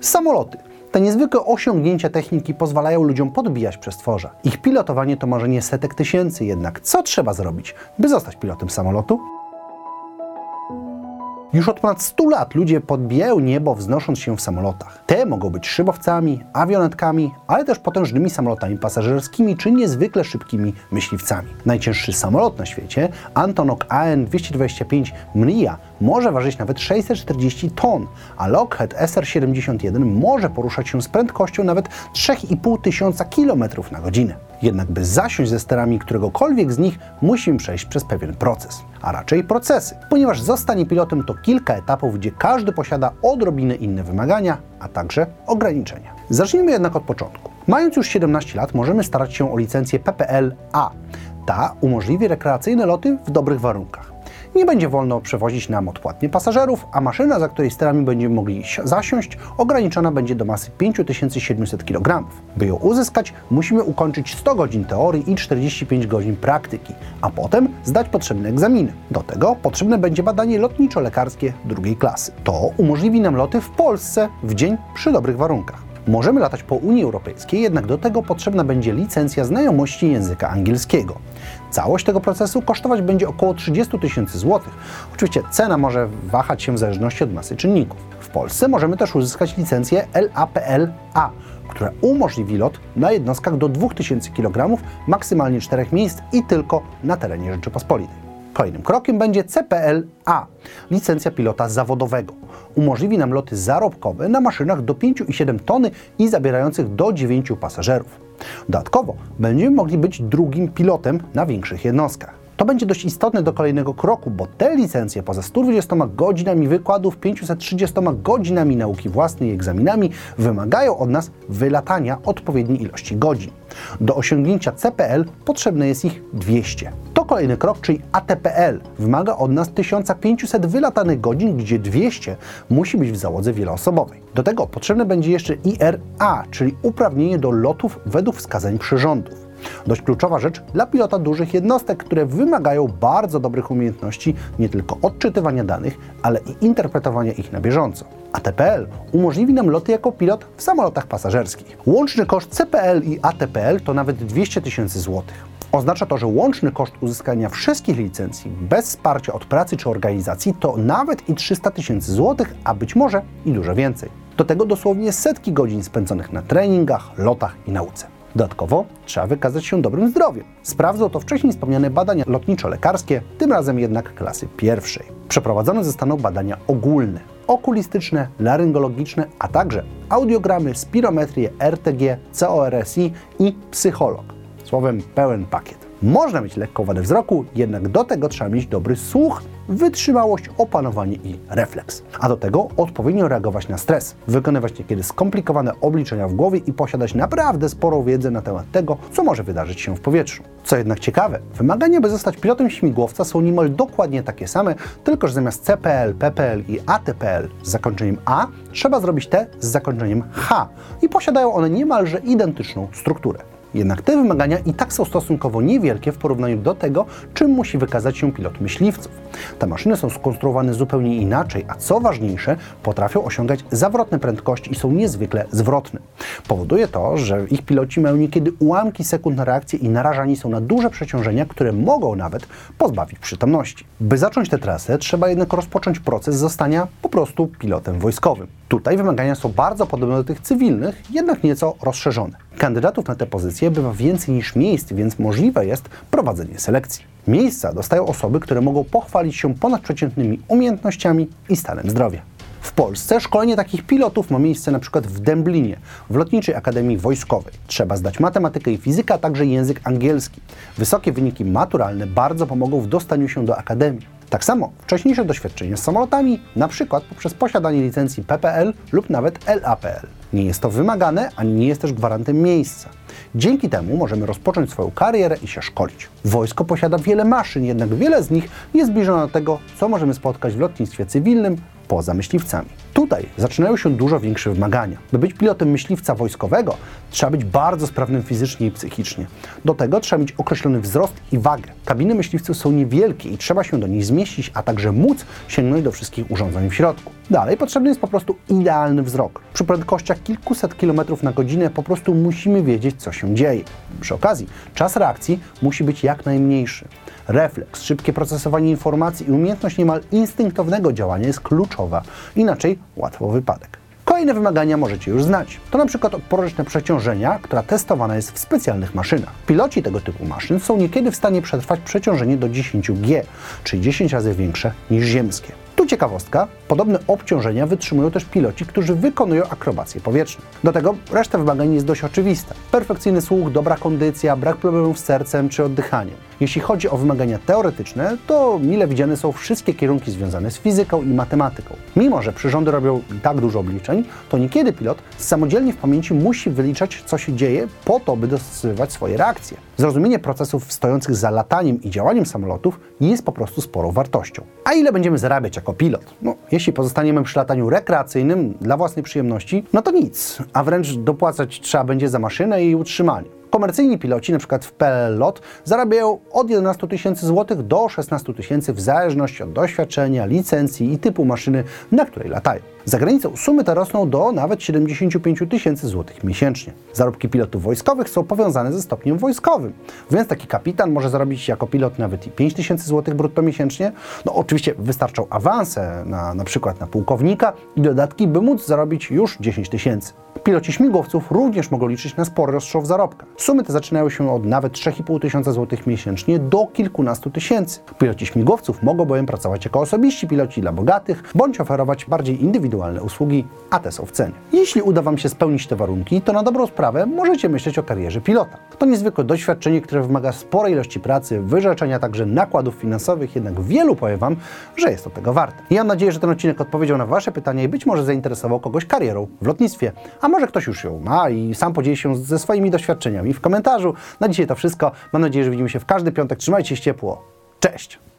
Samoloty. Te niezwykłe osiągnięcia techniki pozwalają ludziom podbijać przestworza. Ich pilotowanie to marzenie setek tysięcy, jednak co trzeba zrobić, by zostać pilotem samolotu? Już od ponad 100 lat ludzie podbijają niebo wznosząc się w samolotach. Te mogą być szybowcami, awionetkami, ale też potężnymi samolotami pasażerskimi czy niezwykle szybkimi myśliwcami. Najcięższy samolot na świecie, Antonov AN-225 Mria, może ważyć nawet 640 ton, a Lockheed SR-71 może poruszać się z prędkością nawet 3,5 tysiąca km na godzinę. Jednak by zasiąść ze sterami któregokolwiek z nich, musimy przejść przez pewien proces, a raczej procesy, ponieważ zostanie pilotem to kilka etapów, gdzie każdy posiada odrobinę inne wymagania, a także ograniczenia. Zacznijmy jednak od początku. Mając już 17 lat, możemy starać się o licencję PPL-A. Ta umożliwi rekreacyjne loty w dobrych warunkach. Nie będzie wolno przewozić nam odpłatnie pasażerów, a maszyna, za której sterami będziemy mogli zasiąść, ograniczona będzie do masy 5700 kg. By ją uzyskać, musimy ukończyć 100 godzin teorii i 45 godzin praktyki, a potem zdać potrzebne egzaminy. Do tego potrzebne będzie badanie lotniczo-lekarskie drugiej klasy. To umożliwi nam loty w Polsce w dzień przy dobrych warunkach. Możemy latać po Unii Europejskiej, jednak do tego potrzebna będzie licencja znajomości języka angielskiego. Całość tego procesu kosztować będzie około 30 tysięcy złotych. Oczywiście cena może wahać się w zależności od masy czynników. W Polsce możemy też uzyskać licencję LAPL-A, która umożliwi lot na jednostkach do 2000 kg, maksymalnie 4 miejsc i tylko na terenie Rzeczypospolitej. Kolejnym krokiem będzie CPL-A, licencja pilota zawodowego. Umożliwi nam loty zarobkowe na maszynach do 5,7 tony i zabierających do 9 pasażerów. Dodatkowo będziemy mogli być drugim pilotem na większych jednostkach. To będzie dość istotne do kolejnego kroku, bo te licencje poza 120 godzinami wykładów, 530 godzinami nauki własnej i egzaminami wymagają od nas wylatania odpowiedniej ilości godzin. Do osiągnięcia CPL potrzebne jest ich 200. Kolejny krok, czyli ATPL. Wymaga od nas 1500 wylatanych godzin, gdzie 200 musi być w załodze wieloosobowej. Do tego potrzebne będzie jeszcze IRA, czyli uprawnienie do lotów według wskazań przyrządów. Dość kluczowa rzecz dla pilota dużych jednostek, które wymagają bardzo dobrych umiejętności nie tylko odczytywania danych, ale i interpretowania ich na bieżąco. ATPL umożliwi nam loty jako pilot w samolotach pasażerskich. Łączny koszt CPL i ATPL to nawet 200 tysięcy złotych. Oznacza to, że łączny koszt uzyskania wszystkich licencji bez wsparcia od pracy czy organizacji to nawet i 300 tysięcy złotych, a być może i dużo więcej. Do tego dosłownie setki godzin spędzonych na treningach, lotach i nauce. Dodatkowo trzeba wykazać się dobrym zdrowiem. Sprawdzą to wcześniej wspomniane badania lotniczo-lekarskie, tym razem jednak klasy pierwszej. Przeprowadzone zostaną badania ogólne, okulistyczne, laryngologiczne, a także audiogramy, spirometrię, RTG, CORSI i psycholog. Słowem pełen pakiet. Można mieć lekką wadę wzroku, jednak do tego trzeba mieć dobry słuch, wytrzymałość, opanowanie i refleks. A do tego odpowiednio reagować na stres, wykonywać niekiedy skomplikowane obliczenia w głowie i posiadać naprawdę sporą wiedzę na temat tego, co może wydarzyć się w powietrzu. Co jednak ciekawe, wymagania, by zostać pilotem śmigłowca są niemal dokładnie takie same, tylko że zamiast CPL, PPL i ATPL z zakończeniem A trzeba zrobić te z zakończeniem H i posiadają one niemalże identyczną strukturę. Jednak te wymagania i tak są stosunkowo niewielkie w porównaniu do tego, czym musi wykazać się pilot myśliwców. Te maszyny są skonstruowane zupełnie inaczej, a co ważniejsze, potrafią osiągać zawrotne prędkości i są niezwykle zwrotne. Powoduje to, że ich piloci mają niekiedy ułamki sekund na reakcję i narażani są na duże przeciążenia, które mogą nawet pozbawić przytomności. By zacząć tę trasę, trzeba jednak rozpocząć proces zostania po prostu pilotem wojskowym. Tutaj wymagania są bardzo podobne do tych cywilnych, jednak nieco rozszerzone. Kandydatów na tę pozycję bywa więcej niż miejsc, więc możliwe jest prowadzenie selekcji. Miejsca dostają osoby, które mogą pochwalić się ponadprzeciętnymi umiejętnościami i stanem zdrowia. W Polsce szkolenie takich pilotów ma miejsce przykład w Dęblinie, w Lotniczej Akademii Wojskowej. Trzeba zdać matematykę i fizykę, a także język angielski. Wysokie wyniki maturalne bardzo pomogą w dostaniu się do akademii. Tak samo wcześniejsze doświadczenie z samolotami, przykład poprzez posiadanie licencji PPL lub nawet LAPL. Nie jest to wymagane, ani nie jest też gwarantem miejsca. Dzięki temu możemy rozpocząć swoją karierę i się szkolić. Wojsko posiada wiele maszyn, jednak wiele z nich jest zbliżone do tego, co możemy spotkać w lotnictwie cywilnym poza myśliwcami. Tutaj zaczynają się dużo większe wymagania. By być pilotem myśliwca wojskowego, trzeba być bardzo sprawnym fizycznie i psychicznie. Do tego trzeba mieć określony wzrost i wagę. Kabiny myśliwców są niewielkie i trzeba się do nich zmieścić, a także móc sięgnąć do wszystkich urządzeń w środku. Dalej potrzebny jest po prostu idealny wzrok. Przy prędkościach kilkuset kilometrów na godzinę po prostu musimy wiedzieć, co się dzieje. Przy okazji, czas reakcji musi być jak najmniejszy. Refleks, szybkie procesowanie informacji i umiejętność niemal instynktownego działania jest kluczowa, inaczej łatwo wypadek. Kolejne wymagania możecie już znać. To na przykład odporność przeciążenia, która testowana jest w specjalnych maszynach. Piloci tego typu maszyn są niekiedy w stanie przetrwać przeciążenie do 10G, czyli 10 razy większe niż ziemskie. Tu ciekawostka, podobne obciążenia wytrzymują też piloci, którzy wykonują akrobacje powietrzne. Do tego reszta wymagań jest dość oczywista. Perfekcyjny słuch, dobra kondycja, brak problemów z sercem czy oddychaniem. Jeśli chodzi o wymagania teoretyczne, to mile widziane są wszystkie kierunki związane z fizyką i matematyką. Mimo, że przyrządy robią tak dużo obliczeń, to niekiedy pilot samodzielnie w pamięci musi wyliczać, co się dzieje, po to, by dostosowywać swoje reakcje. Zrozumienie procesów stojących za lataniem i działaniem samolotów jest po prostu sporą wartością. A ile będziemy zarabiać jako pilot? No, jeśli pozostaniemy przy lataniu rekreacyjnym dla własnej przyjemności, no to nic, a wręcz dopłacać trzeba będzie za maszynę i utrzymanie. Komercyjni piloci, np. w PLL zarabiają od 11 tysięcy złotych do 16 tysięcy w zależności od doświadczenia, licencji i typu maszyny, na której latają. Za granicą sumy te rosną do nawet 75 tysięcy złotych miesięcznie. Zarobki pilotów wojskowych są powiązane ze stopniem wojskowym, więc taki kapitan może zarobić jako pilot nawet i 5 tysięcy złotych brutto miesięcznie. No oczywiście wystarczą awanse na, na przykład na pułkownika i dodatki, by móc zarobić już 10 tysięcy. Piloci śmigłowców również mogą liczyć na spory rozstrzał w zarobkach. Sumy te zaczynają się od nawet 3,5 tysiąca złotych miesięcznie do kilkunastu tysięcy. Piloci śmigłowców mogą bowiem pracować jako osobiści piloci dla bogatych, bądź oferować bardziej indywidualne usługi, a te są w cenie. Jeśli uda Wam się spełnić te warunki, to na dobrą sprawę możecie myśleć o karierze pilota. To niezwykłe doświadczenie, które wymaga sporej ilości pracy, wyrzeczenia także nakładów finansowych, jednak wielu powie Wam, że jest to tego warte. I mam nadzieję, że ten odcinek odpowiedział na Wasze pytania i być może zainteresował kogoś karierą w lotnictwie, a może ktoś już ją ma i sam podzieli się ze swoimi doświadczeniami w komentarzu. Na dzisiaj to wszystko. Mam nadzieję, że widzimy się w każdy piątek. Trzymajcie się ciepło. Cześć!